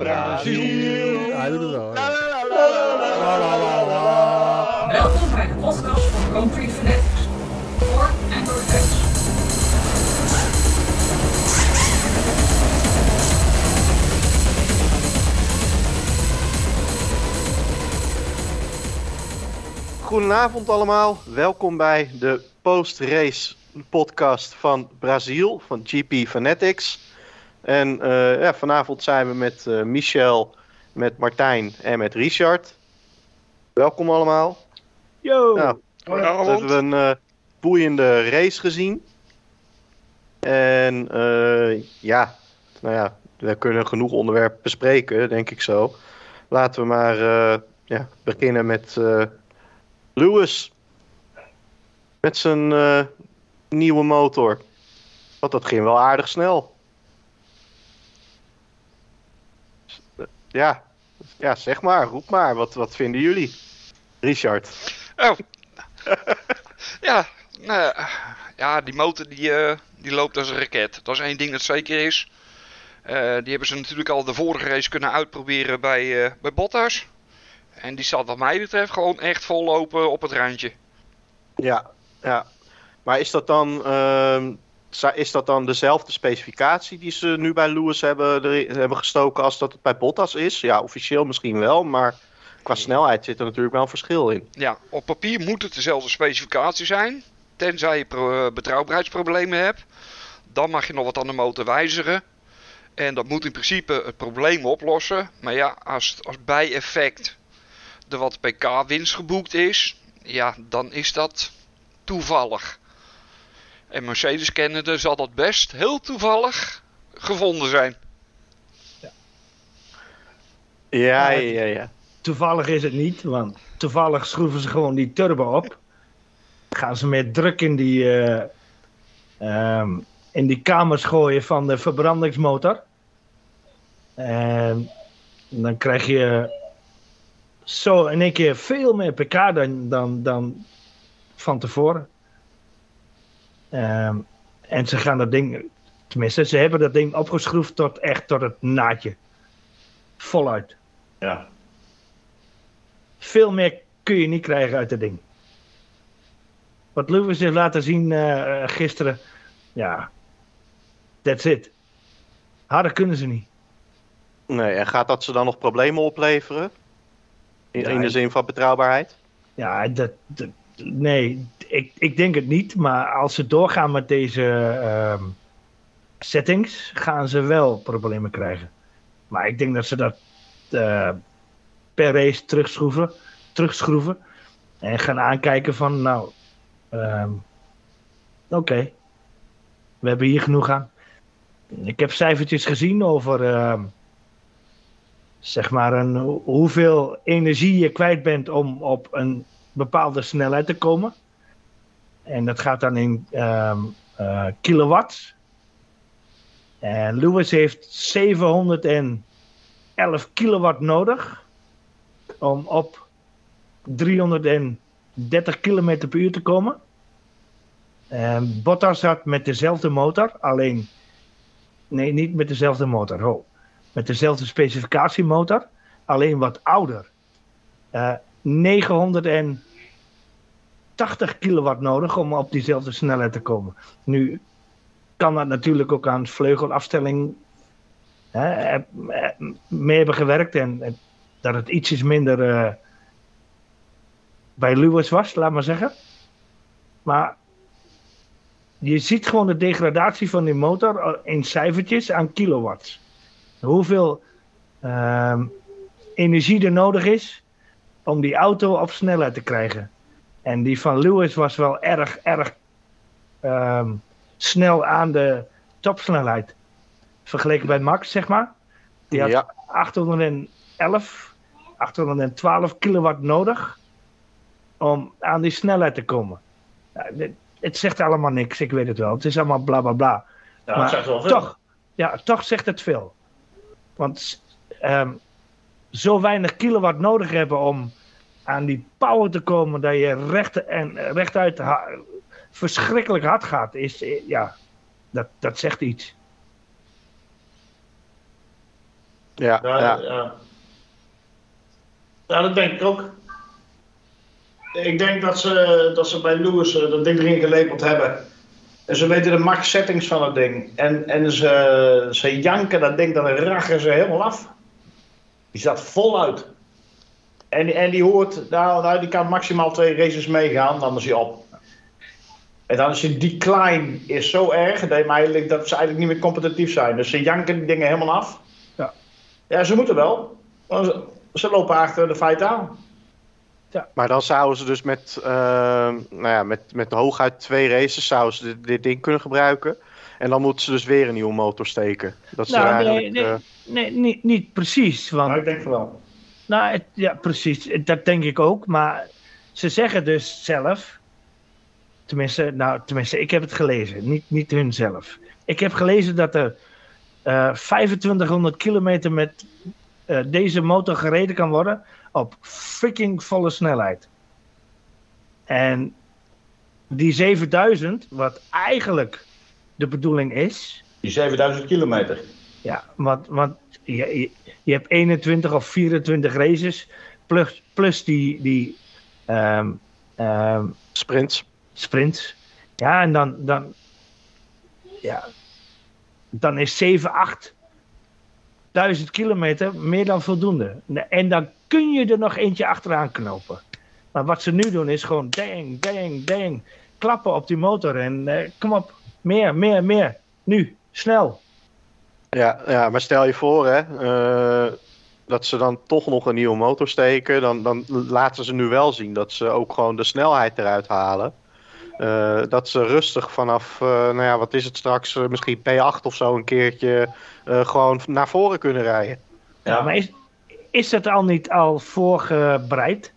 Brazil. Hij doet het wel. ja. Welkom bij de podcast van Country Fanatics. Voor en door fans. Goedenavond allemaal, welkom bij de post-race podcast van Brazil, van GP Fanatics. En eh, ja, vanavond zijn we met eh, Michel, met Martijn en met Richard. Welkom allemaal. Yo! Nou, we hebben een eh, boeiende race gezien. En eh, ja, nou ja, we kunnen genoeg onderwerpen bespreken, denk ik zo. Laten we maar eh, ja, beginnen met eh, Lewis. Met zijn eh, nieuwe motor. Want dat ging wel aardig snel. Ja, ja zeg maar, roep maar. Wat, wat vinden jullie? Richard. Oh. ja, nou, ja, die motor die, eh, die loopt als een raket. Dat is één ding dat zeker is. Eh, die hebben ze natuurlijk al de vorige race kunnen uitproberen bij, eh, bij Bottas. En die zal wat mij betreft gewoon echt vol lopen op het randje. Ja, ja. Maar is dat dan, ehm, is dat dan dezelfde specificatie die ze nu bij Lewis hebben, hebben gestoken als dat het bij Bottas is? Ja, officieel misschien wel, maar qua snelheid zit er natuurlijk wel een verschil in. Ja, op papier moet het dezelfde specificatie zijn. Tenzij je eh, betrouwbaarheidsproblemen hebt. Dan mag je nog wat aan de motor wijzigen. En dat moet in principe het probleem oplossen. Maar ja, als, als bijeffect er wat pk-winst geboekt is, ja, dan is dat toevallig. En Mercedes kennende zal dat best heel toevallig gevonden zijn. Ja, ja, ja. ja. Toevallig is het niet, want toevallig schroeven ze gewoon die turbo op. Gaan ze met druk in die, eh, ehm, in die kamers gooien van de verbrandingsmotor. En dan krijg je zo in één keer veel meer pk dan, dan, dan van tevoren. Ehm, en ze gaan dat ding, tenminste, ze hebben dat ding opgeschroefd tot echt tot het naadje. Voluit. Ja. Veel meer kun je niet krijgen uit het ding. Wat Lewis heeft laten zien eh, gisteren, ja, that's it. Harder kunnen ze niet. Nee, en gaat dat ze dan nog problemen opleveren? In, Ja, in de zin van betrouwbaarheid? Ja, dat, dat- nee, ik, ik denk het niet. Maar als ze doorgaan met deze ehm, settings, gaan ze wel problemen krijgen. Maar ik denk dat ze dat eh, per race terugschroeven, terugschroeven. En gaan aankijken van, nou, ehm, oké, we hebben hier genoeg aan. Ik heb cijfertjes gezien over, ehm, zeg maar, een, hoe- hoeveel energie je kwijt bent om op een bepaalde snelheid te komen. En dat gaat dan in ehm, eh, kilowatts. En Lewis heeft 711 kilowatt nodig om op 330 kilometer per uur te komen. En Bottas had met dezelfde motor, alleen. Nee, niet met dezelfde motor. Oh. Met dezelfde specificatiemotor, alleen wat ouder. Eh 980 kilowatt nodig om op diezelfde snelheid te komen. Nu kan dat natuurlijk ook aan vleugelafstelling hè, eh, eh, mee hebben gewerkt en, en dat het ietsjes minder eh, bij Lewis was, laat maar zeggen. Maar je ziet gewoon de degradatie van die motor in cijfertjes aan kilowatts. Hoeveel ehm, energie er nodig is om die auto op snelheid te krijgen. En die van Lewis was wel erg, erg ehm, snel aan de topsnelheid. Vergeleken bij Max, zeg maar. Die had Ja. 811, 812 kilowatt nodig om aan die snelheid te komen. Ja, dit- het zegt allemaal niks, ik weet het wel. Het is allemaal bla bla bla. Ja, Maar dat zegt wel veel. toch, ja, toch zegt het veel. Want ehm, zo weinig kilowatt nodig hebben om aan die power te komen dat je recht en rechtuit ha- verschrikkelijk hard gaat, is eh, ja, dat, dat zegt iets. Ja, Ja, ja. ja. Ja, dat denk ik ook. Ik denk dat ze, dat ze bij Lewis eh, dat ding erin gelepeld hebben. En ze weten de max settings van het ding. En, en ze, ze janken dat ding, dan rachen ze helemaal af. Die staat voluit. En, die- en die hoort, nou, nou, die kan maximaal twee races meegaan, dan is hij op. En dan is je decline is zo erg dat, eigenlijk, dat ze eigenlijk niet meer competitief zijn. Dus ze janken die dingen helemaal af. Ja. Ja, ze moeten wel. Want Ze, ze lopen achter de feiten aan. Maar dan zouden ze dus met, eh, nou ja, met, met hooguit twee races zouden ze dit, dit ding kunnen gebruiken. En dan moeten ze dus weer een nieuwe motor steken. Dat ze Nou, nee, eigenlijk, nee. eh, Nee, niet, niet precies. Want Maar ik denk van wel. Nou, het- ja, precies. Dat denk ik ook. Maar ze zeggen dus zelf. Tenminste, nou, tenminste, ik heb het gelezen. Niet, niet hun zelf. Ik heb gelezen dat er eh 2500 kilometer met eh, deze motor gereden kan worden. Op freaking volle snelheid. En die 7000, wat eigenlijk de bedoeling is. Die 7000 kilometer. Ja, want, want je, je, je hebt 21 of 24 races. Plus, plus die, die ehm, ehm, sprints. sprints. Ja, en dan, dan, ja, dan is 7, 8 duizend kilometer meer dan voldoende. En dan kun je er nog eentje achteraan knopen. Maar wat ze nu doen is gewoon dang, dang, dang. Klappen op die motor en eh, kom op, meer, meer, meer. Nu, snel. Ja, ja, maar stel je voor hè, eh, dat ze dan toch nog een nieuwe motor steken. Dan, dan laten ze nu wel zien dat ze ook gewoon de snelheid eruit halen. Eh, dat ze rustig vanaf, eh, nou ja, wat is het straks, misschien P8 of zo een keertje eh, gewoon naar voren kunnen rijden. Ja, maar is, is dat al niet al voorgebreid?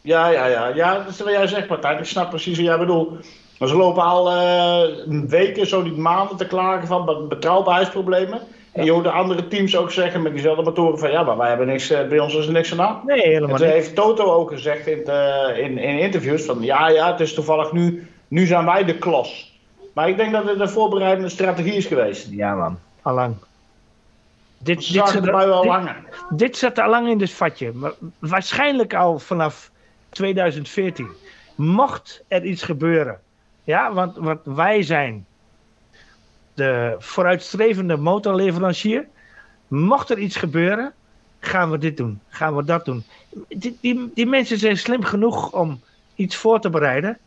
Ja, ja, ja. Ja, dat is wat jij zegt, Martijn. Ik snap precies wat jij bedoelt. Maar ze lopen al eh, weken, zo niet maanden te klagen van be- betrouwbaarheidsproblemen. En je hoort de andere teams ook zeggen met diezelfde motoren van ja, maar wij hebben niks, eh, bij ons is er niks aan aan. Nee, En helemaal niet. heeft Toto ook gezegd in, de- in, in interviews van ja, ja, het is toevallig nu, nu zijn wij de klos. Maar ik denk dat het een voorbereidende strategie is geweest. Ja, man. Allang. Dit, Ze dit, zit erbij wel dit, langer. dit zat al lang in dit vatje. Maar waarschijnlijk al vanaf 2014. Mocht er iets gebeuren. Ja, want, want wij zijn de vooruitstrevende motorleverancier. Mocht er iets gebeuren, gaan we dit doen. Gaan we dat doen. Die, die, mensen zijn slim genoeg om iets voor te bereiden.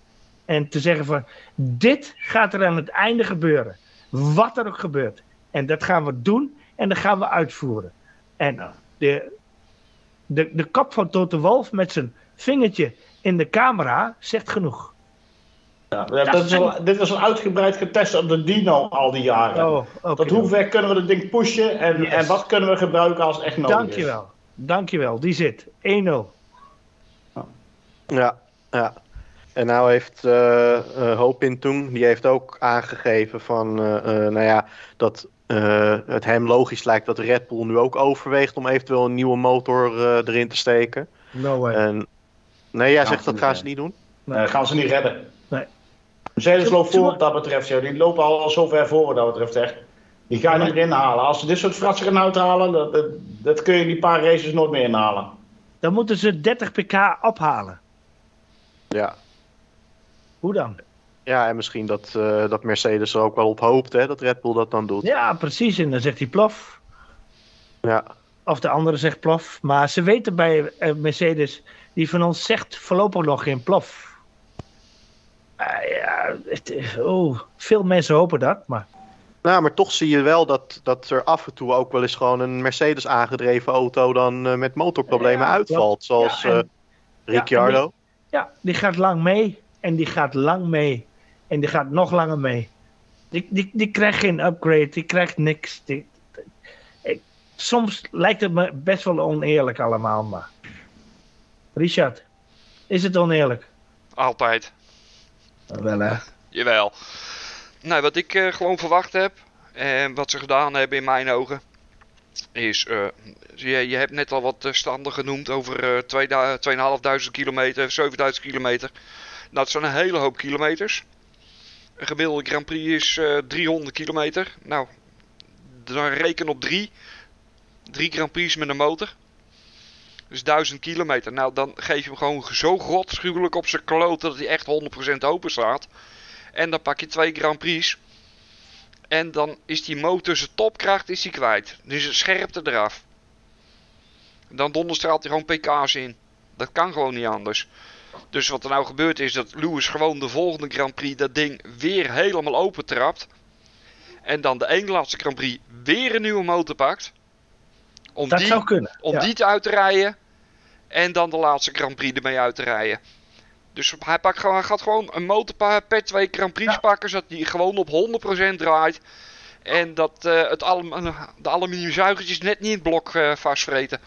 En te zeggen van, dit gaat er aan het einde gebeuren. Wat er ook gebeurt. En dat gaan we doen en dat gaan we uitvoeren. En de, de, de kop van Toto Wolf met zijn vingertje in de camera zegt genoeg. Ja, dat is al, dit was al uitgebreid getest op de Dino al die jaren. Oh, oké. Tot hoe ver kunnen we het ding pushen en, Yes. en wat kunnen we gebruiken als echt nodig is. Dankjewel. Dankjewel. Die zit. 1-0. Ja, ja. En nou heeft eh eh Hopin toen, die heeft ook aangegeven van, eh, eh, nou ja, dat eh, het hem logisch lijkt dat Red Bull nu ook overweegt om eventueel een nieuwe motor eh, erin te steken. No way. En nee, jij zegt ze dat gaan ze niet doen. Nee, gaan ze niet redden. Mercedes loopt voor wat dat betreft. Ja. Die lopen al, al zo ver voor wat dat betreft. Echt. Die gaan je niet meer inhalen. Als ze dit soort fratsen gaan uithalen, dat, dat, dat kun je in die paar races nooit meer inhalen. Dan moeten ze 30 pk ophalen. Ja. Hoe dan? Ja, en misschien dat, eh, dat Mercedes er ook wel op hoopt, hè, dat Red Bull dat dan doet. Ja, precies. En dan zegt hij plof. Ja, Of de andere zegt plof. Maar ze weten bij eh, Mercedes, die van ons zegt voorlopig nog geen plof. Ah, ja, het, is- oh, veel mensen hopen dat, maar Nou, maar toch zie je wel dat, dat er af en toe ook wel eens gewoon een Mercedes aangedreven auto dan eh, met motorproblemen Ja, uitvalt. Zoals Ja, en- eh, Ricciardo. ja, die gaat lang mee. En die gaat lang mee. En die gaat nog langer mee. Die, die, die krijgt geen upgrade, die krijgt niks. Die, ik, soms lijkt het me best wel oneerlijk allemaal, maar... Richard, is het oneerlijk? Altijd. Wel. Jawel. Nou, wat ik eh, gewoon verwacht heb, en wat ze gedaan hebben in mijn ogen, is, eh, je, je hebt net al wat eh, standen genoemd over eh 2500 kilometer, 7000 kilometer. Nou, dat zijn een hele hoop kilometers. Een gemiddelde Grand Prix is eh 300 kilometer. Nou, dan reken op 3. Drie Grand Prix met een motor. Dus 1000 kilometer. Nou, dan geef je hem gewoon zo godschuwelijk op zijn kloten dat hij echt 100% open staat. En dan pak je twee Grand Prix. En dan is die motor zijn topkracht is hij kwijt. Dus het scherpte eraf. Dan donderstraalt hij gewoon pk's in. Dat kan gewoon niet anders. Dus wat er nou gebeurt is dat Lewis gewoon de volgende Grand Prix dat ding weer helemaal open trapt. En dan de ene laatste Grand Prix weer een nieuwe motor pakt. Om, Dat die, zou kunnen. om ja. die te uit te rijden. En dan de laatste Grand Prix ermee uit te rijden. Dus hij, pakt gewoon, hij gaat gewoon een motor per twee Grand Prix Ja. pakken. Zodat hij gewoon op 100% draait. En dat eh, het alum- de aluminiumzuigertjes net niet in het blok eh, vastvreten.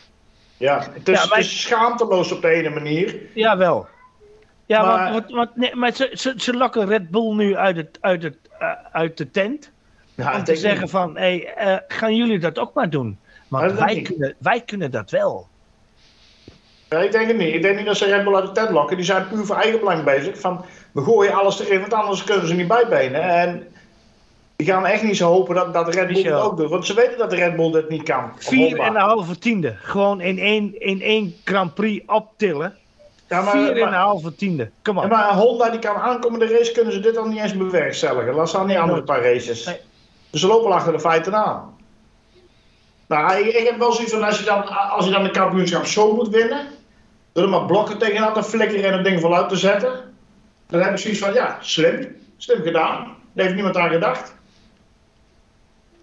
Ja, het is, Ja, het is schaamteloos op de ene manier. Jawel. Ja, Maar- want, want, want nee, maar ze, ze, ze lokken Red Bull nu uit, het, uit, het, eh, uit de tent. Ja, om te zeggen niet. van, hé, hey, eh, gaan jullie dat ook maar doen? Maar Want wij kunnen, wij kunnen dat wel. Ja, ik denk het niet. Ik denk niet dat ze Red Bull uit de tent lokken. Die zijn puur voor eigen belang bezig. Van, we gooien alles erin, want anders kunnen ze niet bijbenen. En die gaan echt niet zo hopen dat, dat Red Bull Michel. ook doet. Want ze weten dat Red Bull dit niet kan. Of Vier Honda. en een halve tiende. Gewoon in één, in één Grand Prix optillen. Ja, maar, Vier en een maar, halve tiende. Kom ja, maar Honda die kan aankomende race kunnen ze dit al niet eens bewerkstelligen. Laat staan die andere paar races. Nee. Dus ze lopen achter de feiten aan. Nou, ik, ik heb wel zoiets van als je dan, als je dan de kampioenschap zo moet winnen, door er maar blokken tegenaan te flikkeren en het ding voluit te zetten, dan heb ik zoiets van, ja, slim, slim gedaan. Daar heeft niemand aan gedacht.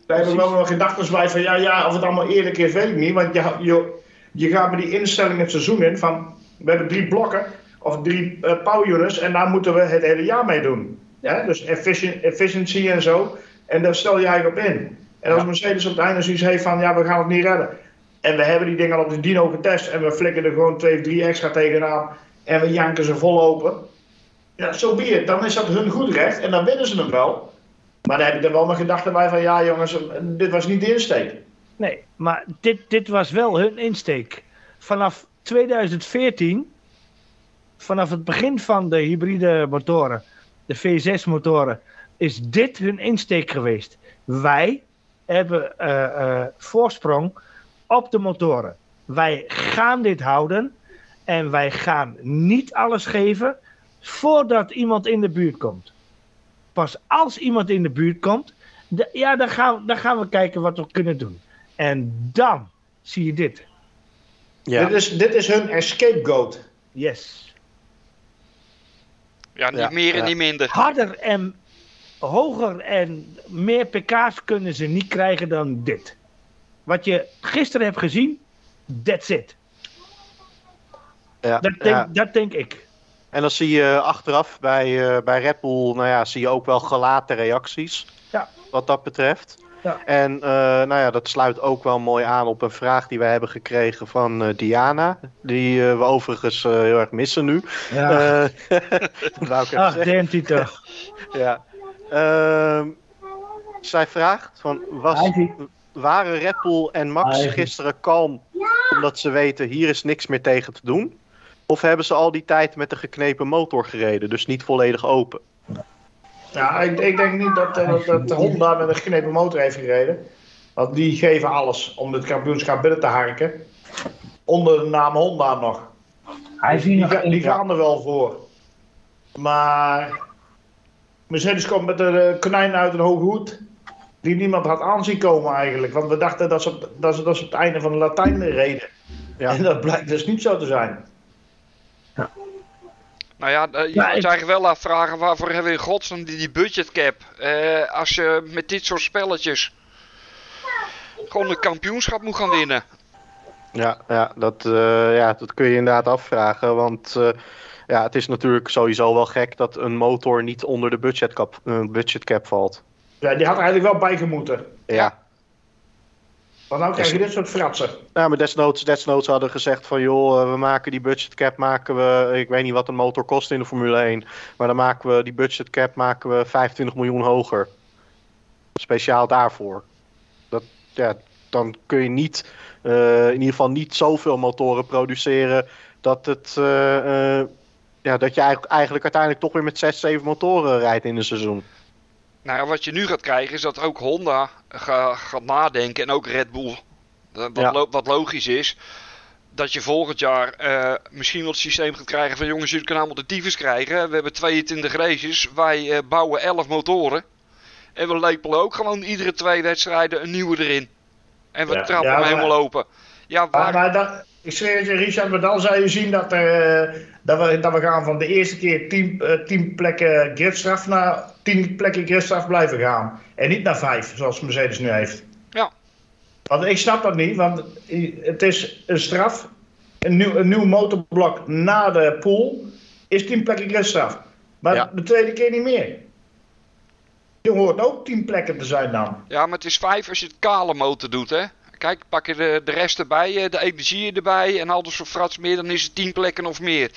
Daar heb ik wel nog gedachten bij van, ja, ja, of het allemaal eerlijk is, weet ik niet. Want je, je, je gaat met die instelling het seizoen in van, we hebben drie blokken, of drie eh power units, en daar moeten we het hele jaar mee doen. Ja, dus efficiency en zo. En daar stel je eigenlijk op in. En als Mercedes op het einde zoiets heeft van, ja, we gaan het niet redden. En we hebben die dingen al op de dino getest en we flikken er gewoon twee of drie extra tegenaan. En we janken ze vol open. Ja, zo be it. Dan is dat hun goed recht en dan winnen ze hem wel. Maar dan heb ik er wel mijn gedachten bij van, ja jongens, dit was niet de insteek. Nee, maar dit, dit was wel hun insteek. Vanaf 2014, vanaf het begin van de hybride motoren, de V6 motoren, is dit hun insteek geweest. Wij hebben eh, eh, voorsprong op de motoren. Wij gaan dit houden en wij gaan niet alles geven voordat iemand in de buurt komt. Pas als iemand in de buurt komt, de- ja, dan gaan, dan gaan we kijken wat we kunnen doen. En dan zie je dit. Ja. Dit, is, dit is hun scapegoat. Yes. Ja, niet Ja, meer en ja. niet minder. Harder en hoger en meer pk's kunnen ze niet krijgen dan dit. Wat je gisteren hebt gezien, that's it. Ja, Dat denk, ja. dat denk ik. En dan zie je achteraf bij, eh, bij Red Bull, nou ja, zie je ook wel gelaten reacties. Ja. Wat dat betreft. Ja. En eh, nou ja, dat sluit ook wel mooi aan op een vraag die wij hebben gekregen van eh, Diana. Die we overigens heel erg missen nu. Ja. Dat Ach, toch. Ja. Ehm, zij vraagt: van, was. Waren Red Bull en Max gisteren kalm omdat ze weten hier is niks meer tegen te doen? Of hebben ze al die tijd met de geknepen motor gereden, dus niet volledig open? Ja, ik, ik denk niet dat, eh, dat, dat de Honda met een geknepen motor heeft gereden. Want die geven alles om dit kampioenschap binnen te harken. Onder de naam Honda nog. Hij die gaan er wel voor. Maar Mercedes komt met een eh, konijn uit een hoge hoed. Die niemand had aanzien komen eigenlijk. Want we dachten dat ze, op- dat ze, dat ze op het einde van de Latijn reden. Ja. En dat blijkt dus niet zo te zijn. Nou ja, eh, je Ja, moet ik- eigenlijk wel afvragen waarvoor hebben we in godsnaam die, die budgetcap? Eh als je met dit soort spelletjes gewoon een kampioenschap moet gaan winnen. Ja, ja, dat, eh, ja, dat kun je inderdaad afvragen. Want eh, ja, het is natuurlijk sowieso wel gek dat een motor niet onder de budgetcap, eh, budgetcap valt. Ja, die had eigenlijk wel bij gemoeten. Ja. Want nou krijg je dit soort fratsen. Nou, maar desnoods, desnoods hadden gezegd van joh, eh, we maken die budgetcap, maken we, ik weet niet wat een motor kost in de Formule 1, maar dan maken we die budgetcap maken we 25 miljoen hoger. Speciaal daarvoor. Dat, ja, dan kun je niet, eh, in ieder geval niet zoveel motoren produceren dat, het, eh, ja, dat je eigenlijk, eigenlijk uiteindelijk toch weer met 6, 7 motoren rijdt in een seizoen. Nou ja, wat je nu gaat krijgen is dat ook Honda ga- gaat nadenken en ook Red Bull Wat, Ja. lo- wat logisch is. Dat je volgend jaar eh, misschien wel het systeem gaat krijgen van jongens, jullie kunnen allemaal de tyfus krijgen. We hebben 22 races, wij eh, bouwen 11 motoren. En we lepelen ook gewoon iedere twee wedstrijden een nieuwe erin. En we Ja, trappen ja, hem maar- helemaal open. Ja, waar, maar dat, ik zweer het je, Richard, maar dan zou je zien dat, er, eh, dat, we, dat we gaan van de eerste keer 10 eh, 10 plekken gridstraf naar 10 plekken gridstraf blijven gaan. En niet naar 5, zoals Mercedes nu heeft. Ja. Want ik snap dat niet, want het is een straf. Een nieuw, een nieuw motorblok na de pool is 10 plekken gridstraf. Maar Ja. de tweede keer niet meer. Je hoort ook 10 plekken te zijn dan. ja, maar het is 5 als je het kale motor doet, hè. Kijk, pak je de, de rest erbij, eh, de energie erbij en al dat soort frats meer, dan is het 10 plekken of meer.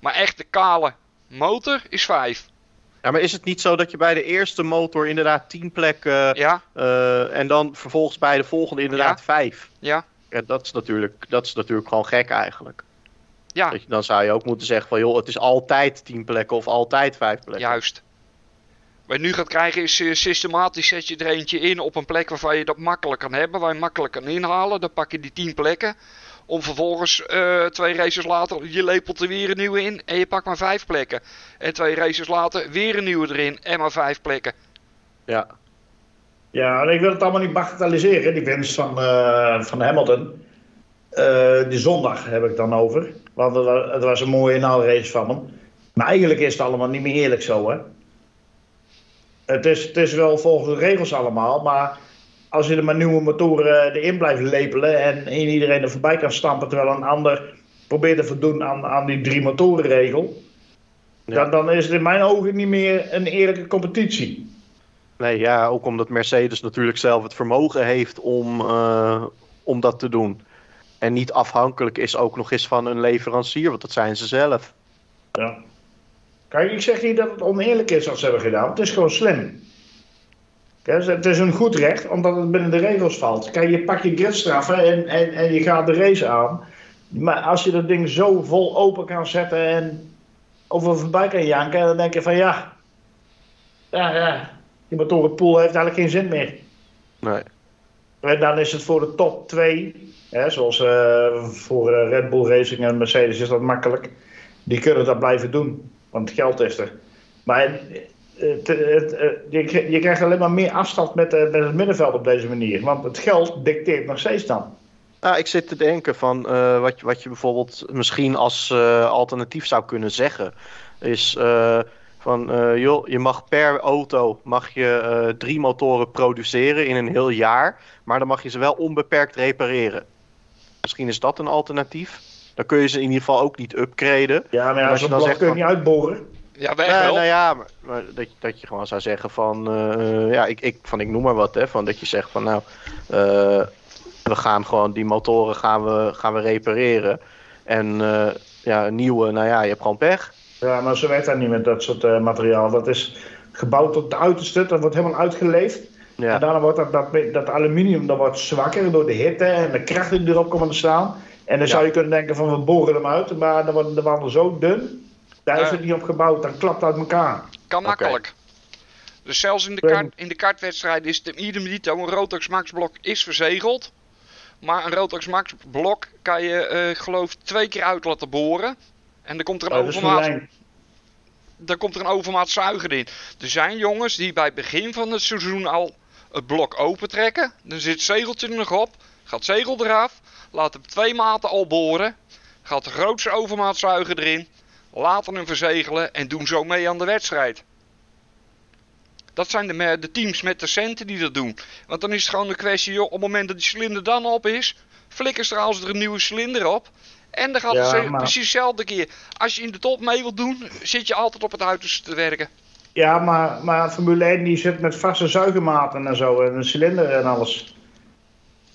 Maar echt de kale motor is 5. Ja, maar is het niet zo dat je bij de eerste motor inderdaad 10 plekken Ja, eh, en dan vervolgens bij de volgende inderdaad Ja. 5? ja, Ja, dat is, natuurlijk, dat is natuurlijk gewoon gek eigenlijk. ja, je- Dan zou je ook moeten zeggen van joh, het is altijd 10 plekken of altijd 5 plekken. juist. Wat je nu gaat krijgen is eh, systematisch zet je er eentje in op een plek waarvan je dat makkelijk kan hebben, waar je makkelijk kan inhalen. Dan pak je die 10 plekken. Om vervolgens eh, twee races later, je lepelt er weer een nieuwe in en je pakt maar vijf plekken. En twee races later weer een nieuwe erin en maar vijf plekken. Ja. Ja, en ik wil het allemaal niet bagatelliseren, die winst van, eh, van Hamilton. Eh, die zondag heb ik dan over. Want het was, het was een mooie inhaalrace van hem. Maar eigenlijk is het allemaal niet meer eerlijk zo, hè. Het is, het is wel volgens de regels allemaal, maar als je er maar nieuwe motoren erin blijft lepelen en en iedereen er voorbij kan stampen terwijl een ander probeert te voldoen aan, aan die drie motorenregel, Ja. dan, dan is het in mijn ogen niet meer een eerlijke competitie. Nee, ja, ook omdat Mercedes natuurlijk zelf het vermogen heeft om, eh, om dat te doen. En niet afhankelijk is ook nog eens van een leverancier, want dat zijn ze zelf. Ja. Kijk, ik zeg niet dat het oneerlijk is wat ze hebben gedaan. Het is gewoon slim. Kijk, het is een goed recht, omdat het binnen de regels valt. Kijk, je pakt je gridstraffen en, en, en je gaat de race aan. Maar als je dat ding zo vol open kan zetten en over voorbij kan janken, dan denk je van ja, ja, ja die motorenpool heeft eigenlijk geen zin meer. Nee. En dan is het voor de top 2, hè, zoals eh, voor eh, Red Bull Racing en Mercedes is dat makkelijk. Die kunnen dat blijven doen, want het geld is er. Maar eh, het, het, eh, je, je krijgt alleen maar meer afstand met, eh, met het middenveld op deze manier. Want het geld dicteert nog steeds dan. Nou, ik zit te denken van eh, wat, wat je bijvoorbeeld misschien als eh, alternatief zou kunnen zeggen. Is eh, van eh, joh, je mag per auto mag je eh, drie motoren produceren in een heel jaar. Maar dan mag je ze wel onbeperkt repareren. Misschien is dat een alternatief. Dan kun je ze in ieder geval ook niet upgraden. Ja, maar En ja, als je zo'n dan zegt kun je van- niet uitboren. Ja, wel. nou ja, maar, maar dat, dat je gewoon zou zeggen van, eh, ja, ik, ik, van ik noem maar wat, hè, van dat je zegt van nou, eh, we gaan gewoon die motoren gaan we, gaan we repareren en eh, ja, een nieuwe, nou ja, je hebt gewoon pech. Ja, maar zo werkt dat niet met dat soort eh, materiaal. Dat is gebouwd tot de uiterste, dat wordt helemaal uitgeleefd. En Ja, daarna wordt dat, dat, dat aluminium dat wordt zwakker door de hitte en de kracht die erop komen te staan. En dan Ja. zou je kunnen denken van we boren hem uit, maar dan worden de wanden zo dun. Daar is Ja. het niet op gebouwd, dan klapt het uit elkaar. Kan makkelijk. Dus zelfs in de, Ja. kart, in de kartwedstrijd is het idem dito. Een Rotax Max blok is verzegeld. Maar een Rotax Max blok kan je, eh geloof twee keer uit laten boren. En er komt er een Oh, is overmaat daar komt er een overmaat zuiger in. Er zijn jongens die bij het begin van het seizoen al het blok opentrekken. Dan zit het zegeltje er nog op. Gaat het zegel eraf. Laat hem twee maten al boren. Gaat de grootste overmaat zuiger erin. Laten hem verzegelen en doen zo mee aan de wedstrijd. Dat zijn de, de teams met de centen die dat doen. Want dan is het gewoon een kwestie, joh, op het moment dat die cilinder dan op is, flikkers er als er een nieuwe cilinder op. En dan gaat Ja, het maar- precies hetzelfde keer. Als je in de top mee wilt doen, zit je altijd op het uiterste te werken. Ja, maar, maar Formule 1 die zit met vaste zuigermaten en zo, en een cilinder en alles.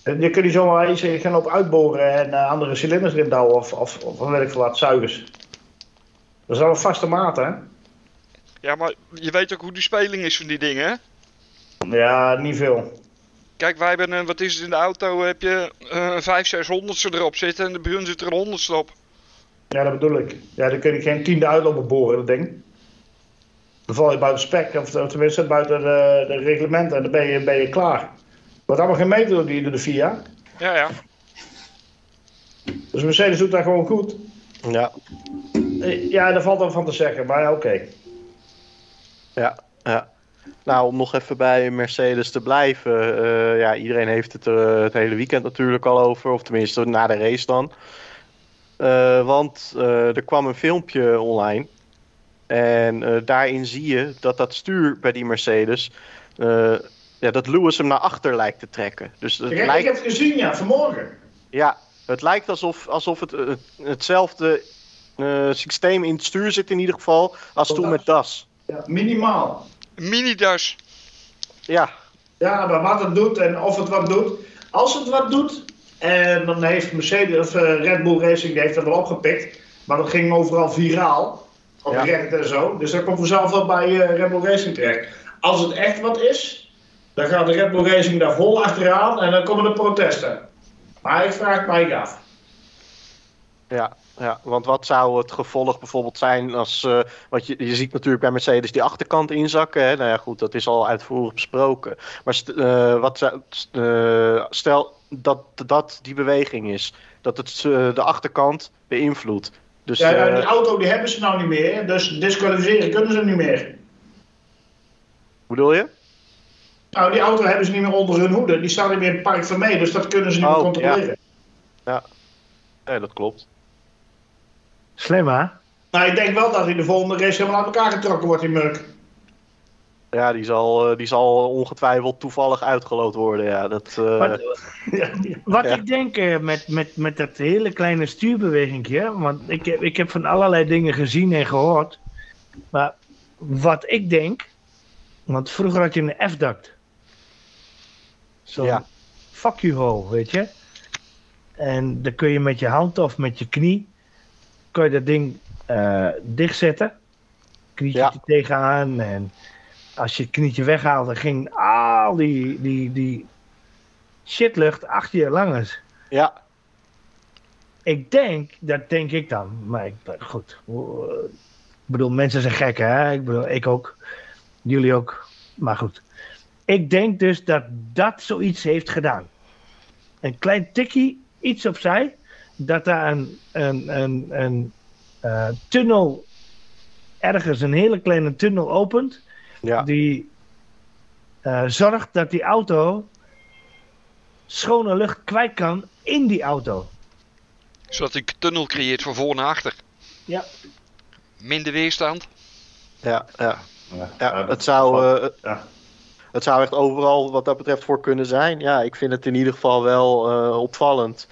En Je kunt niet zomaar eens gaan op uitboren en eh, andere cilinders erin douwen of, of, of weet ik veel wat, zuigers. Dat is wel een vaste maat, hè? Ja, maar je weet ook hoe die speling is van die dingen, hè? Ja, niet veel. Kijk, wij hebben, een, wat is het in de auto, heb je eh, een 5, 600 erop zitten en bij hun zit er een 100 op. Ja, dat bedoel ik. Ja, dan kun je geen tiende uitlopen boren, dat ding. Dan val je buiten spek, of, of tenminste buiten de, de reglementen en dan ben je, ben je klaar. Wordt allemaal gemeten door, die, door de FIA. Ja, ja. Dus Mercedes doet dat gewoon goed. Ja, Eh, Ja, daar valt dan van te zeggen, maar ja, oké. ja, ja. Nou, om nog even bij Mercedes te blijven. eh, ja, iedereen heeft het er het hele weekend natuurlijk al over. Of tenminste, na de race dan. Eh, want eh, er kwam een filmpje online. En eh, daarin zie je dat dat stuur bij die Mercedes... ja, dat Lewis hem naar achter lijkt te trekken. Dus het Ik, ik lijkt, heb het gezien, ja, vanmorgen. ja, het lijkt alsof, alsof het eh, hetzelfde eh, systeem in het stuur zit in ieder geval... als toen met DAS. Ja, minimaal. Mini-das. Ja, Ja, maar wat het doet en of het wat doet. Als het wat doet, en dan heeft Mercedes of eh, Red Bull Racing die heeft dat wel opgepikt. Maar dat ging overal viraal. Op Ja. Reddit en zo. Dus dat komt vanzelf wel bij eh, Red Bull Racing terecht. Als het echt wat is, dan gaat de Red Bull Racing daar vol achteraan en dan komen de protesten. Maar ik vraag het mij af. Ja, ja, want wat zou het gevolg bijvoorbeeld zijn als... eh, want je, je ziet natuurlijk bij Mercedes die achterkant inzakken. Hè? Nou ja, goed, dat is al uitvoerig besproken. Maar st- eh, wat zou, eh, stel dat dat die beweging is. Dat het de achterkant beïnvloedt. Dus Ja, eh, die auto die hebben ze nou niet meer, dus disqualificeren kunnen ze niet meer. hoe bedoel je? Nou, die auto hebben ze niet meer onder hun hoede. Die staan niet meer in het park van mee, dus dat kunnen ze niet Oh, meer controleren. Ja, dat klopt. Slim, hè? Nou, ik denk wel dat in de volgende race helemaal uit elkaar getrokken wordt, die muk. Ja, die zal, eh, die zal ongetwijfeld toevallig uitgeloot worden. Ja, dat, eh, Wat, wat Ja. ik denk eh, met, met, met dat hele kleine stuurbewegingje, want ik heb, ik heb van allerlei dingen gezien en gehoord. Maar wat ik denk, want vroeger had je een F-duct. Zo'n Ja. fuck you hole, weet je. En dan kun je met je hand of met je knie, kun je dat ding eh, dichtzetten. Knietje Ja. er tegenaan en als je het knietje weghaalde, ging al die, die, die shitlucht achter je langs. ja, Ik denk, dat denk ik dan, maar ik, goed. Ik bedoel, mensen zijn gek, hè? Ik bedoel, ik ook. Jullie ook. Maar goed. Ik denk dus dat dat zoiets heeft gedaan. Een klein tikkie, iets opzij, dat daar een, een, een, een eh, tunnel, ergens een hele kleine tunnel opent, ja. die eh, zorgt dat die auto schone lucht kwijt kan in die auto. Zodat hij een tunnel creëert van voor naar achter. Ja. Minder weerstand. ja, ja. Ja, ja het, zou, eh, ja. Het zou echt overal wat dat betreft voor kunnen zijn. Ja, ik vind het in ieder geval wel eh, opvallend.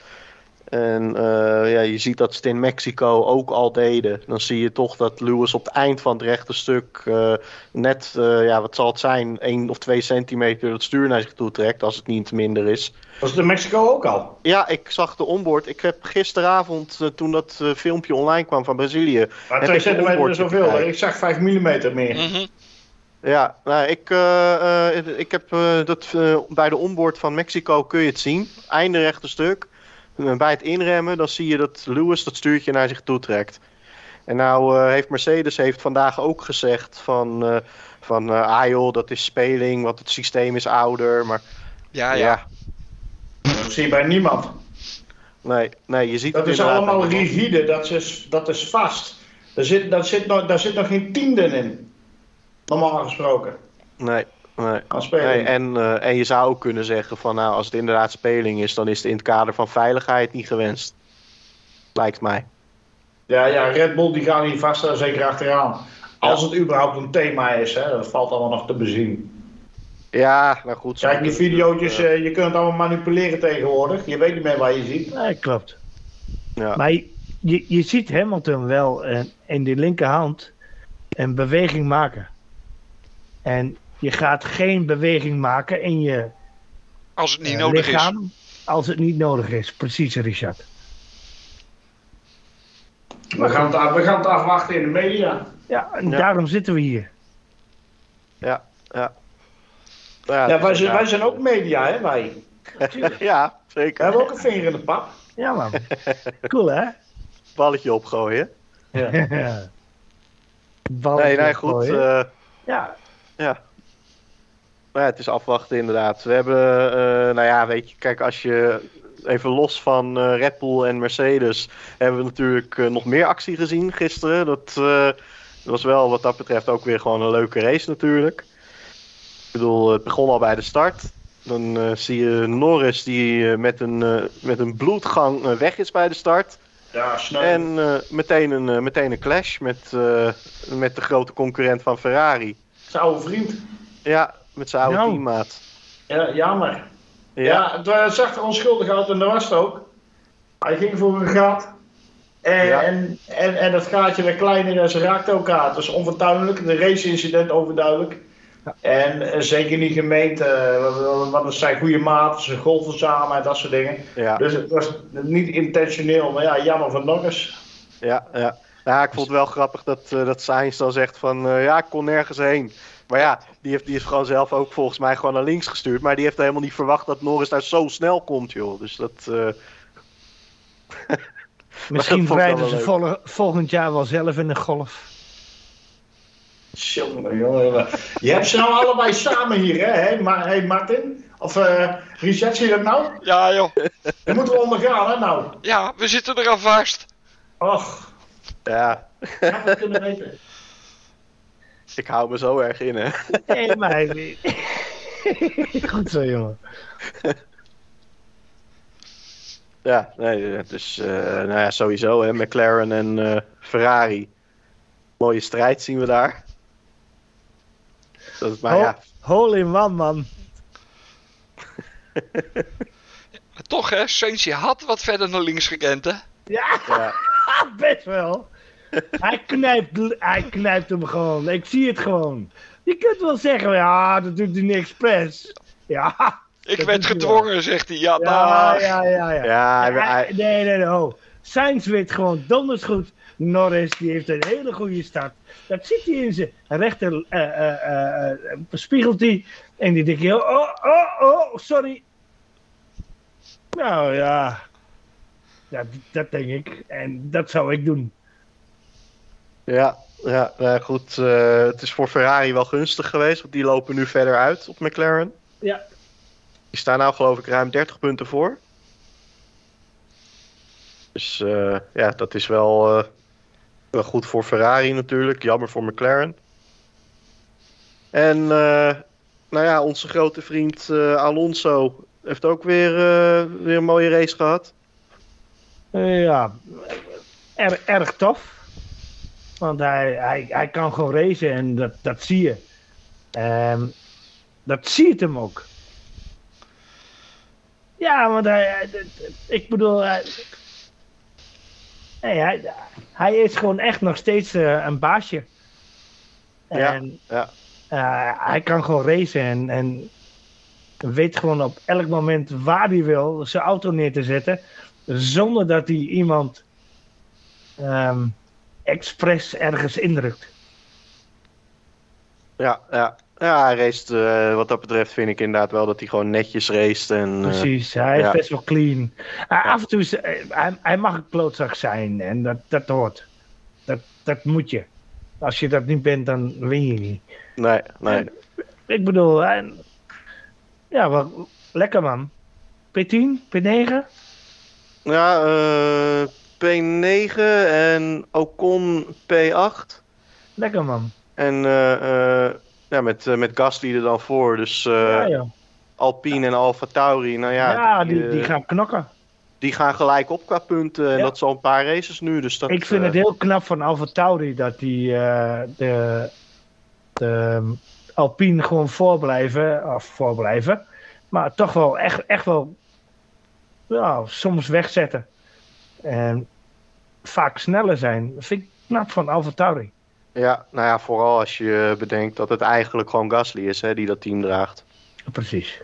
En eh, ja, je ziet dat ze het in Mexico ook al deden. Dan zie je toch dat Lewis op het eind van het rechte stuk eh, net, eh, ja, wat zal het zijn, 1 of 2 centimeter het stuur naar zich toe trekt, als het niet minder is. Was het in Mexico ook al? Ja, ik zag de onboard. Ik heb gisteravond, toen dat filmpje online kwam van Brazilië. Maar Heb 2 ik de centimeter is zoveel. Ik zag 5 mm meer. Mhm. Ja, nou, ik, eh, eh, ik heb eh, dat bij de onboard van Mexico kun je het zien. Einde rechte stuk. Bij het inremmen, dan zie je dat Lewis dat stuurtje naar zich toe trekt. En nou eh, heeft Mercedes heeft vandaag ook gezegd van, eh, van eh, ah joh, dat is speling, want het systeem is ouder. Maar Ja, ja, ja. Dat zie je bij niemand. nee, nee, je ziet Dat is allemaal rigide, dat is, dat is vast. Daar zit, daar, zit nog, daar zit nog geen tienden in. Normaal gesproken. Nee, nee. Nee, en, eh, en je zou ook kunnen zeggen van nou, als het inderdaad speling is, dan is het in het kader van veiligheid niet gewenst. Lijkt mij. Ja, ja, Red Bull die gaan hier vast daar zeker achteraan. Als het überhaupt een thema is, hè, dat valt allemaal nog te bezien. Ja, nou goed. zo Kijk, die video's, eh, eh, je kunt het allemaal manipuleren tegenwoordig. Je weet niet meer waar je ziet. Nee, klopt. ja. Maar je, je, je ziet Hamilton wel eh, in die linkerhand een beweging maken. En je gaat geen beweging maken in je Als het niet eh, nodig is. lichaam als het niet nodig is. Precies, Richard. We gaan het, af- we gaan het afwachten in de media. Ja, en Ja. daarom zitten we hier. Ja, ja. Ja, wij is zijn, wij zijn ook media, hè, wij. ja, We zeker. hebben ook een vinger in de pap. Ja, man. Cool, hè? Balletje opgooien. Ja. Nee, nee, goed. eh, ja, ja. Maar ja, het is afwachten inderdaad. We hebben, eh, nou ja, weet je, kijk, als je even los van eh, Red Bull en Mercedes hebben we natuurlijk eh, nog meer actie gezien gisteren. Dat, was wel wat dat betreft ook weer gewoon een leuke race natuurlijk. Ik bedoel, het begon al bij de start. Dan zie je Norris die met, een, met een bloedgang weg is bij de start. Ja, snel. En meteen, een, meteen een clash met, met de grote concurrent van Ferrari. Zijn oude vriend. Ja, met zijn oude Nou. teammaat. Ja, jammer. Ja, Ja, het zag er onschuldig uit en dat was het ook. Hij ging voor een gat. En, Ja. en, en, en dat gaatje werd kleiner en ze raakten elkaar. Het was onvertuinlijk. De race-incident overduidelijk. En eh, zeker niet gemeend. eh, want- want het zijn goede maten, ze golven samen en dat soort dingen. ja, Dus het was niet intentioneel. Maar ja, jammer van Norris. ja, ja. Ja, ik vond het wel grappig dat, eh dat Sainz dan zegt van eh, ja, ik kon nergens heen. Maar ja, die heeft, die heeft gewoon zelf ook volgens mij gewoon naar links gestuurd. Maar die heeft helemaal niet verwacht dat Norris daar zo snel komt, joh. Dus dat... eh, Misschien rijden ze vol- volgend jaar wel zelf in de golf. Jongen, jongen. Je hebt ze nou allebei samen hier, hè? Hey, Ma hey Martin? Of eh Richard, zie je dat nou? Ja, joh. Dat moeten we ondergaan, hè, nou? Ja, we zitten er aan vast. Och, ja, kunnen weten. ik hou me zo erg in, hè. Nee, maar hij- Goed zo, jongen. Ja, nee, het is eh, nou ja, sowieso, hè. McLaren en eh, Ferrari. Mooie strijd zien we daar. Dat, maar Ho- ja, Hole in one, man. Maar toch, hè, Sainz had wat verder naar links gekend, hè? Ja, ja, best wel. Hij knijpt, hij knijpt hem gewoon. Ik zie het gewoon. Je kunt wel zeggen, ja, dat doet hij niet expres. Ja, Ik werd gedwongen, zegt hij. Ja, ja, ja, ja. ja. ja, hij- Ja, hij- nee, nee, nee. Oh. Sainz weet gewoon donders goed. Norris die heeft een hele goede start. Dat ziet hij in zijn rechter eh, eh, eh, eh, spiegelt hij. En die denkt, oh, oh, oh, sorry. Nou ja. Dat, dat denk ik. En dat zou ik doen. Ja, ja, ja goed. eh, het is voor Ferrari wel gunstig geweest, want die lopen nu verder uit op McLaren. Ja. Die staan nou geloof ik ruim 30 punten voor. Dus eh, ja, dat is wel, eh, wel goed voor Ferrari natuurlijk. Jammer voor McLaren. En eh, nou ja, onze grote vriend eh, Alonso heeft ook weer, eh, weer een mooie race gehad. Eh, ja, er, erg tof. Want hij, hij, hij kan gewoon racen en dat, dat zie je. Ehm, dat ziet hem ook. Ja, want hij, ik bedoel, hij, nee, hij, hij is gewoon echt nog steeds eh, een baasje. En ja. eh, hij kan gewoon racen en, en weet gewoon op elk moment waar hij wil zijn auto neer te zetten. Zonder dat hij iemand ehm expres ergens indrukt. Ja, ja. ja hij race, eh, wat dat betreft vind ik inderdaad wel dat hij gewoon netjes race. En, eh, Precies, hij is best wel clean. Uh, Af en toe is, eh, hij, hij mag een klootzak zijn en dat, dat hoort. Dat, dat moet je. Als je dat niet bent, dan win je niet. nee, nee. Ik bedoel, hij- ja, wel, lekker man. P10, P9? Ja, eh, P9 en Ocon P8. Lekker man. En eh, eh, ja, met, eh, met Gasly er dan voor. Dus ja. Alpine en Alfa Tauri, nou ja, ja, die, die, die gaan knokken. die gaan gelijk op qua punten. En Ja. dat is al een paar races nu. Dus dat, Ik vind het heel knap van Alfa Tauri dat die de, de Alpine gewoon voorblijven, of voorblijven, maar toch wel echt, echt wel ja, soms wegzetten. En vaak sneller zijn. Dat vind ik knap van Alfa Tauri. Ja, nou ja, vooral als je bedenkt dat het eigenlijk gewoon Gasly is hè, die dat team draagt. Precies.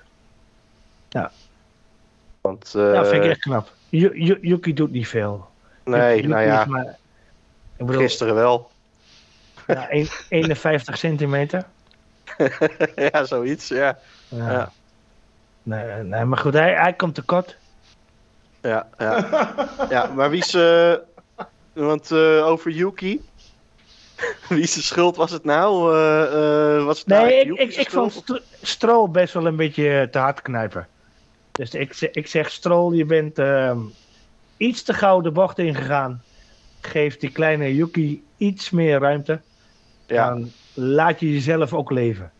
Want, eh, Ja, vind ik echt knap. Yuki doet niet veel. nee, Yuki nou ja, maar, bedoel, gisteren wel. ja, een- 51 centimeter. ja, zoiets, ja. Ja. Ja. Nee, nee, maar goed, hij, hij komt tekort. Ja, ja. ja maar wie is... eh, want eh, over Yuki... wie zijn schuld was het nou? Eh, eh, was het nou Nee, ik, ik, ik vond Stro- Stroll best wel een beetje te hard knijpen. Dus ik, zeg- ik zeg, Stroll, je bent ehm, iets te gauw de bocht ingegaan. Geef die kleine Yuki iets meer ruimte. Ja. Dan laat je jezelf ook leven.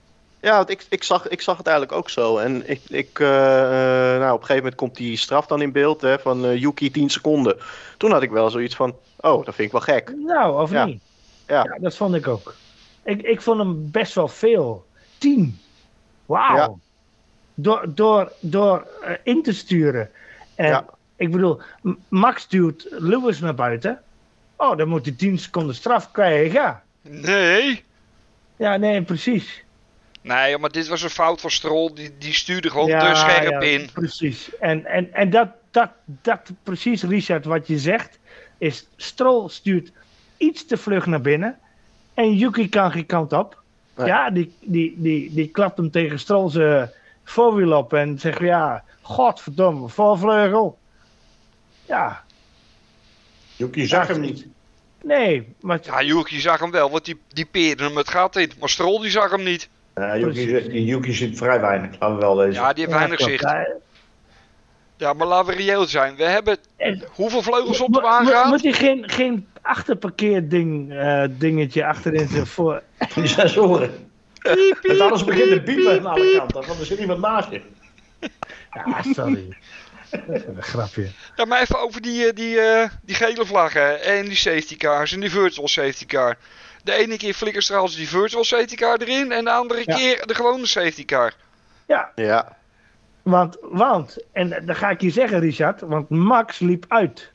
Ja, want ik, ik, zag, ik zag het eigenlijk ook zo. En ik, ik, eh, eh, nou, op een gegeven moment komt die straf dan in beeld hè, van eh, Yuki 10 seconden. Toen had ik wel zoiets van, oh, dat vind ik wel gek. Nou, of Ja. niet? Ja. Ja, dat vond ik ook. Ik, ik vond hem best wel veel. Tien. Wauw. Ja. Door, door, door in te sturen. En Ja. ik bedoel, Max duwt Lewis naar buiten. Oh, dan moet hij 10 seconden straf krijgen. Nee. ja nee, precies. Nee, maar dit was een fout van Stroll. Die, die stuurde gewoon ja, te scherp ja, in. Precies. En, en, en dat, dat, dat, precies, Richard, wat je zegt, is Stroll stuurt iets te vlug naar binnen. En Yuki kan geen kant op. Nee. Ja, die, die, die, die klapt hem tegen Stroll zijn voorwiel op en zegt, ja, godverdomme, voorvleugel. Ja, Yuki zag hem niet. nee, maar Ja, Yuki zag hem wel, want die, die peerde hem het gat in. Maar Stroll die zag hem niet. Ja, Yuki, die Yuki ziet vrij weinig, laten we wel wezen. Ja, die heeft weinig zicht. Ja, maar laten we reëel zijn. We hebben en- hoeveel vleugels op de gehad? Moet hij geen, geen achterparkeerding eh dingetje achterin zijn voor... Die sensoren. Het alles begint te biepen aan alle kanten, want er zit iemand naast je. Ja, sorry. Dat is een grapje. Ja, maar even over die, eh, die, eh, die gele vlaggen en die safety cars en die virtual safety car. De ene keer flikkert trouwens die virtual safety car erin en de andere Ja. keer de gewone safety car. Ja, Ja, want, want, en dan ga ik je zeggen, Richard, want Max liep uit.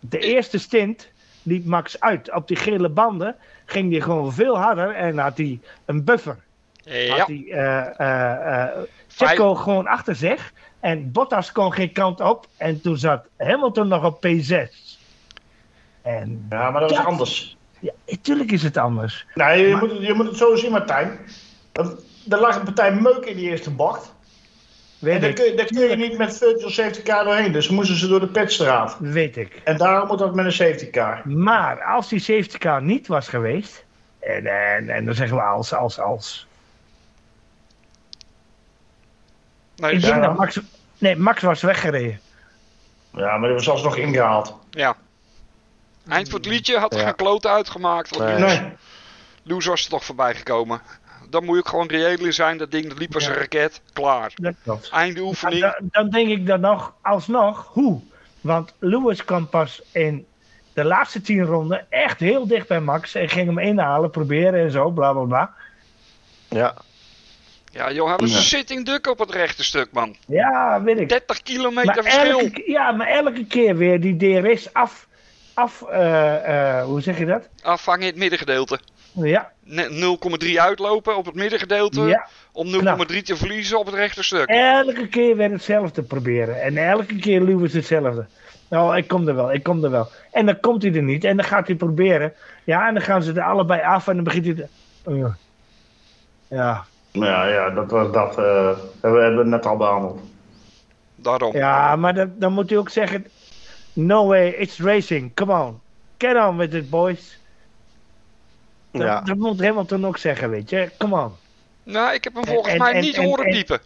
De eerste stint liep Max uit. Op die gele banden ging hij gewoon veel harder en had hij een buffer. Ja, Had hij eh eh eh, Checo gewoon achter zich en Bottas kon geen kant op. En toen zat Hamilton nog op P6. En Ja, maar dat is Dat- anders. Ja, natuurlijk is het anders. Nee, je, Maar- moet, het- je moet het zo zien, Martijn. Dat, er lag een partij meuk in die eerste bocht. En Weet daar ik. kun, je- daar kun je niet met virtual safety car doorheen. Dus moesten ze door de pitstraat. Weet ik. En daarom moet dat met een safety car. Maar als die safety car niet was geweest. En, en, en dan zeggen we als, als, als. Nee, Ik denk dat Max. Nee, Max was weggereden. Ja, maar die was alsnog ingehaald. ja. Eind van het liedje had er Ja. geen klote uitgemaakt. Want Nee. Lewis was er toch voorbij gekomen. Dan moet je ook gewoon reëel in zijn. Dat ding dat liep als Ja. een raket. Klaar. Einde oefening. dan, dan denk ik dan nog, alsnog, hoe? Want Lewis kwam pas in de laatste tien ronden echt heel dicht bij Max. En ging hem inhalen, proberen en zo, bla bla bla. ja. Ja, joh, hij was Ja. een sitting duck op het rechte stuk, man. Ja, weet ik. 30 kilometer Maar verschil. elke, ja, maar elke keer weer die DRS af. Af eh, eh, hoe zeg je dat? Afvangen in het middengedeelte. Ja, Ne- 0,3 uitlopen op het middengedeelte. ja. Om 0,3 te verliezen op het rechte stuk. Elke keer weer hetzelfde proberen. En elke keer Lewis hetzelfde. Nou, ik kom er wel, ik kom er wel. En dan komt hij er niet. En dan gaat hij proberen. Ja, en dan gaan ze er allebei af. En dan begint hij te... Oh, ja. Ja, ja, dat was dat. eh, hebben we hebben we net al behandeld. Daarom. ja, maar dan, dan moet hij ook zeggen... No way, it's racing. Come on. Get on with it, boys. Dat, ja. dat moet Hamilton ook zeggen, weet je. Come on. Nou, ik heb hem En- volgens en- mij en- niet en- horen en- piepen.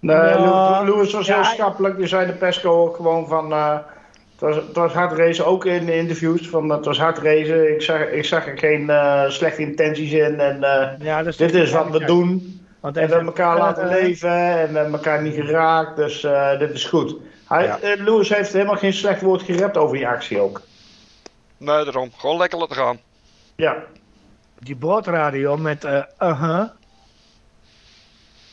Nee, Lewis was ja, heel schappelijk. Die zei de Pesco ook gewoon van... eh, het, was, het was hard racen, ook in de interviews. Van, het was hard racen. Ik zag, ik zag er geen eh, slechte intenties in. En eh, Ja, dit is wat we doen. Want En we hebben elkaar laten leven. En we hebben elkaar niet geraakt. Dus eh, dit is goed. Hij, Ja. eh, Lewis heeft helemaal geen slecht woord gerept over die actie ook. Nee, daarom. Gewoon lekker laten gaan. Ja. Die boordradio met... eh uh-huh.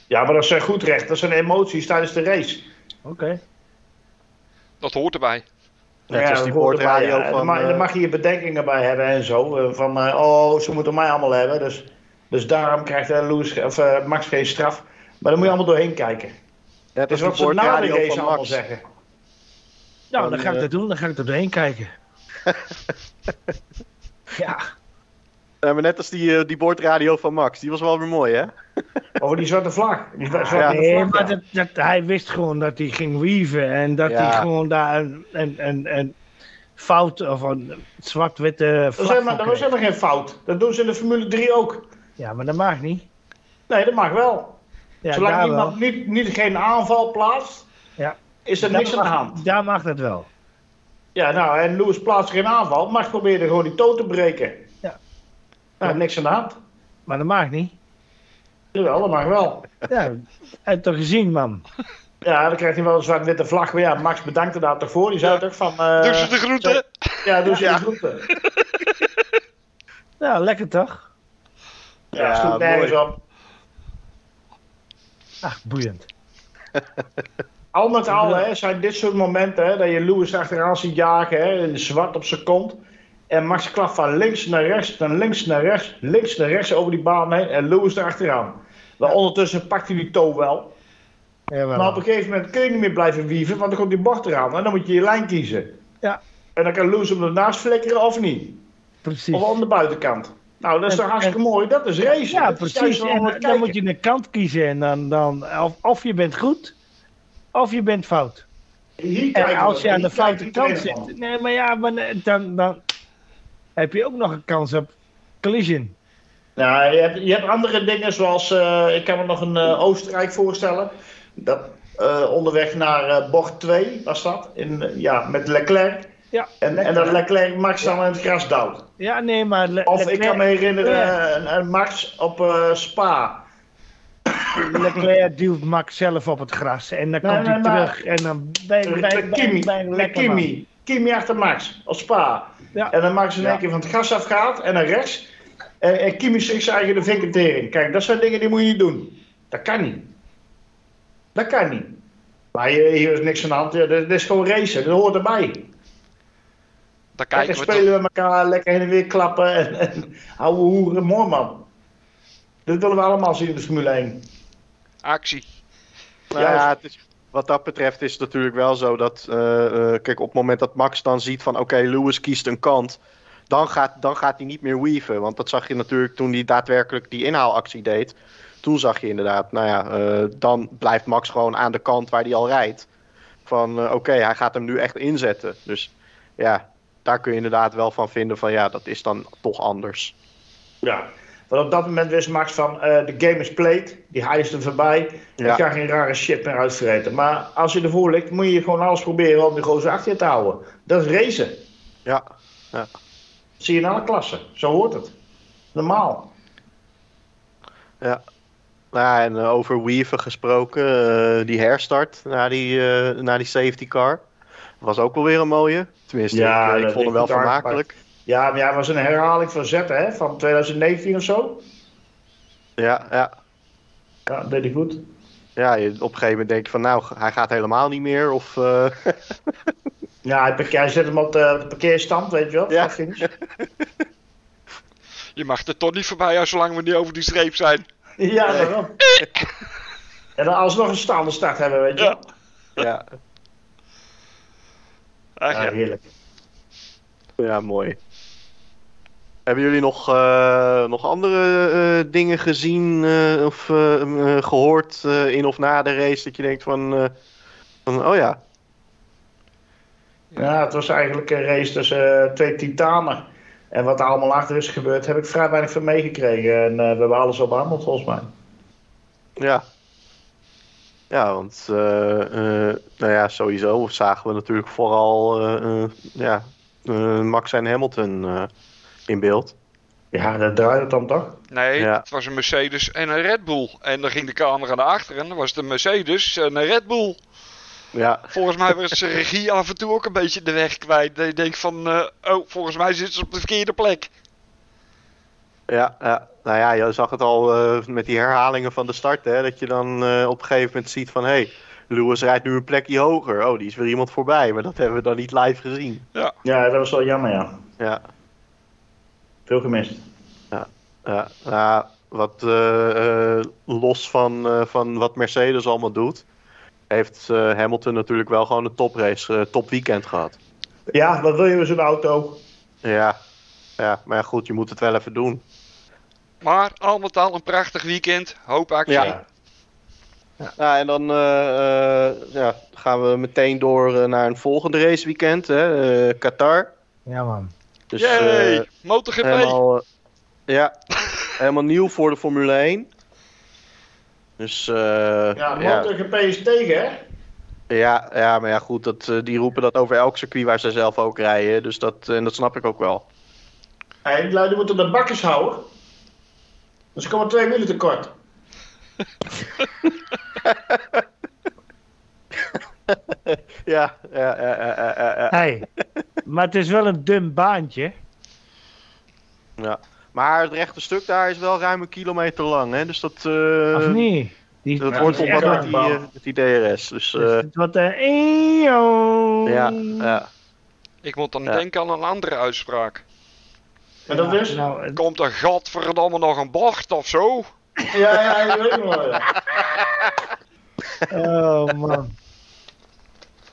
Ja, maar dat is zijn goed recht. Dat zijn emoties tijdens de race. Oké. Dat hoort erbij. Net ja, als die boordradio ja. van... Daar mag, eh, daar mag je je bedenkingen bij hebben en zo. Van, oh, ze moeten mij allemaal hebben. Dus, dus daarom krijgt eh, Lewis, of, Max geen straf. Maar daar moet je allemaal doorheen kijken. net Dat is als wat ze na de race allemaal zeggen. Nou, Dan, dan ga ik eh, dat doen. Dan ga ik er doorheen kijken. ja. Maar net als die, eh, die boordradio van Max. Die was wel weer mooi, hè? Over die zwarte vlag. Die zwarte Ja. Nee, vlag, maar ja. dat, dat, hij wist gewoon dat hij ging weaven. En dat Ja. hij gewoon daar een, een, een, een fout of een zwart-witte Dat vlag was, helemaal, van dat was helemaal geen fout. Dat doen ze in de Formule 3 ook. Ja, maar dat mag niet. Nee, dat mag wel. Ja, Zolang iemand wel. niet, niet geen aanval plaatst, is er Daar niks aan de hand. Daar mag dat wel. Ja, nou, en Lewis plaatst geen aanval. Max probeerde gewoon die toon te breken. Ja. Nou, niks aan de hand. Maar dat mag niet. Jawel, dat mag wel. Ja, heb je toch gezien, man? Ja, dan krijgt hij wel een zwart-witte vlag. Maar ja, Max bedankte daar toch voor. Die zei Ja. toch van... eh, Dus de groeten. Ja, doe ze Ja. de groeten. Ja, lekker toch? Ja, Ja, nergens mooi. op. Ach, boeiend. Al met al hè, zijn dit soort momenten hè, dat je Lewis achteraan ziet jagen, hè, zwart op zijn kont. En Max klapt van links naar rechts, dan links naar rechts, links naar rechts over die baan heen en Lewis erachteraan. Maar ondertussen pakt hij die toe wel. Jawel. Maar op een gegeven moment kun je niet meer blijven wieven, want dan komt die bocht eraan en dan moet je je lijn kiezen. Ja. En dan kan Lewis hem ernaast flikkeren of niet. Precies. Of aan de buitenkant. Nou, dat is En- toch hartstikke mooi. Dat is race. Ja, precies. En dan moet je een kant kiezen. En dan, dan of, of je bent goed, of je bent fout. En als je aan de foute kant zit. Nee, maar ja, maar dan, dan heb je ook nog een kans op collision. Nou, je hebt, je hebt andere dingen zoals, eh, ik kan me nog een eh, Oostenrijk voorstellen. Dat, eh, onderweg naar eh, bocht 2 was dat, in, eh, ja, met Leclerc. Ja, En, en dat Leclerc Max dan in het gras duwt. Ja, nee, maar... Le- Of ik kan me herinneren, eh, een Max op eh, Spa. Leclerc duwt Max zelf op het gras. En dan Nee, komt hij maar- terug. En dan Met bang, Kimi, lekker, man. Kimi. Kimi achter Max, op Spa. Ja. En dan Max in één Ja. keer van het gas afgaat en naar rechts. En, en Kimi zegt zijn eigen de vinkentering. Kijk, dat zijn dingen die moet je niet doen. Dat kan niet. Dat kan niet. Maar hier, hier is niks aan de hand. Ja, dit, dit is gewoon racen. Dat hoort erbij. Dan Lekker kijken we toch. spelen met elkaar, lekker heen en weer klappen. En, en ouwe hoeren, mooi man. Dit willen we allemaal zien in de Formule 1. Actie. Nou ja, het is, wat dat betreft is het natuurlijk wel zo dat, eh, eh, kijk, op het moment dat Max dan ziet van, oké, Lewis kiest een kant, dan gaat, dan gaat hij niet meer weaven. Want dat zag je natuurlijk toen hij daadwerkelijk die inhaalactie deed. Toen zag je inderdaad, nou ja, eh, dan blijft Max gewoon aan de kant waar hij al rijdt. Van, eh, oké, hij gaat hem nu echt inzetten. Dus ja, daar kun je inderdaad wel van vinden van, ja, dat is dan toch anders. Ja. Want op dat moment wist Max van, eh, de game is played. Die hij is er voorbij. Ja. Ik ga geen rare shit meer uitvreten. Maar als je ervoor ligt, moet je gewoon alles proberen om de gozer achter je te houden. Dat is racen. Ja, Dat zie je in alle klassen. Zo hoort het. Normaal. Ja. Nou ja, en eh, over weaven gesproken, eh, die herstart na die, na die safety car. Was ook wel weer een mooie. Tenminste, Ja, ik, vond hem wel vermakelijk. Ja, maar ja, het was een herhaling van zetten, hè? Van 2019 of zo. Ja, ja. Ja, dat deed hij goed. ja je, op een gegeven moment denk je van nou, hij gaat helemaal niet meer. Of, eh, Ja, hij, parkeer- hij zet hem op de, parkeerstand, weet je wel. Ja. Je mag er toch niet voorbij als zolang we niet over die streep zijn. ja, daarom. En dan alsnog een staande start hebben, weet je Ja. wel. ja, Ach, Ja, ja. heerlijk. ja, mooi. Hebben jullie nog, eh, nog andere eh, dingen gezien eh, of eh, eh, gehoord eh, in of na de race dat je denkt van, van oh ja, Ja, het was eigenlijk een race tussen twee titanen. En wat er allemaal achter is gebeurd, heb ik vrij weinig van meegekregen. En we hebben alles al behandeld, volgens mij. Ja. Ja, want nou ja, sowieso zagen we natuurlijk vooral ja, Max en Hamilton in beeld. Ja, dat draait het dan toch? Nee, Ja. het was een Mercedes en een Red Bull. En dan ging de camera naar achteren. Dan was het een Mercedes en een Red Bull. Ja, Volgens mij was zijn regie af en toe ook een beetje de weg kwijt. Dat je denkt van, eh, oh, volgens mij zit ze op de verkeerde plek. ja, ja. Nou ja, je zag het al eh, met die herhalingen van de start, hè, dat je dan eh, op een gegeven moment ziet van, hé, hey, Lewis rijdt nu een plekje hoger. Oh, die is weer iemand voorbij, maar dat hebben we dan niet live gezien. Ja, dat was wel jammer, ja. Ja, Veel gemist. ja. Nou, wat eh, eh, los van, eh, van wat Mercedes allemaal doet, heeft eh, Hamilton natuurlijk wel gewoon een toprace, eh, top weekend gehad. Ja, wat wil je met zo'n auto? Ja. ja, maar ja, goed, je moet het wel even doen. Maar al met al een prachtig weekend. Hoop actie. Ja. Ja, en dan eh, eh, ja, gaan we meteen door naar een volgende raceweekend, hè, Qatar. Ja, man. Dus Yay, eh, MotoGP. helemaal, eh, ja, helemaal nieuw voor de Formule 1. Dus eh, Ja, ja, MotoGP is tegen, hè? Ja, ja, maar ja, goed, dat, eh, die roepen dat over elk circuit waar ze zelf ook rijden. Dus dat, en dat snap ik ook wel. Hey, die lui moeten de bakjes houden. Dus er komen twee wielen tekort. Ja, ja, ja, ja, ja, ja, ja. Hey, maar het is wel een dun baantje. ja. Maar het rechte stuk daar is wel ruim een kilometer lang, hè? Dus dat, eh, Of niet? Die, dat wordt is wat echt met die, eh, met die DRS. Dus het wordt een EO. ja, ja. Ik moet dan Ja. denken aan een andere uitspraak. En dat is? Nou, het- Komt er godverdomme nog een bocht of zo? Ja, ja, ik weet wel. Oh man.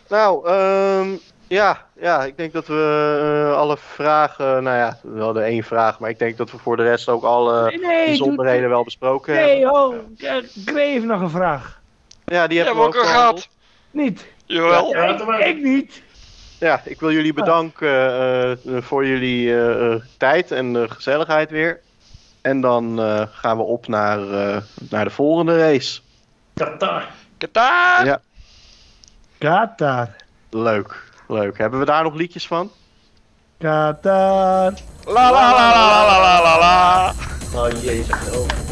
Nou, ehm, ja, ja, ik denk dat we eh, alle vragen, nou ja, we hadden één vraag, maar ik denk dat we voor de rest ook alle Nee, nee, doe- bijzonderheden wel besproken hebben. Nee, oh, ja, Gray heeft nog een vraag. Ja, die hebben we ook behandeld. gaat? Niet. Jawel. Ja, Ik niet. Ja, ik wil jullie bedanken eh, eh, voor jullie tijd en de gezelligheid weer. En dan eh, gaan we op naar, eh, naar de volgende race. Qatar. Qatar! Ja. Qatar. Leuk, leuk. Hebben we daar nog liedjes van? Qatar. La la la la la la la la. Oh jezus. Oh.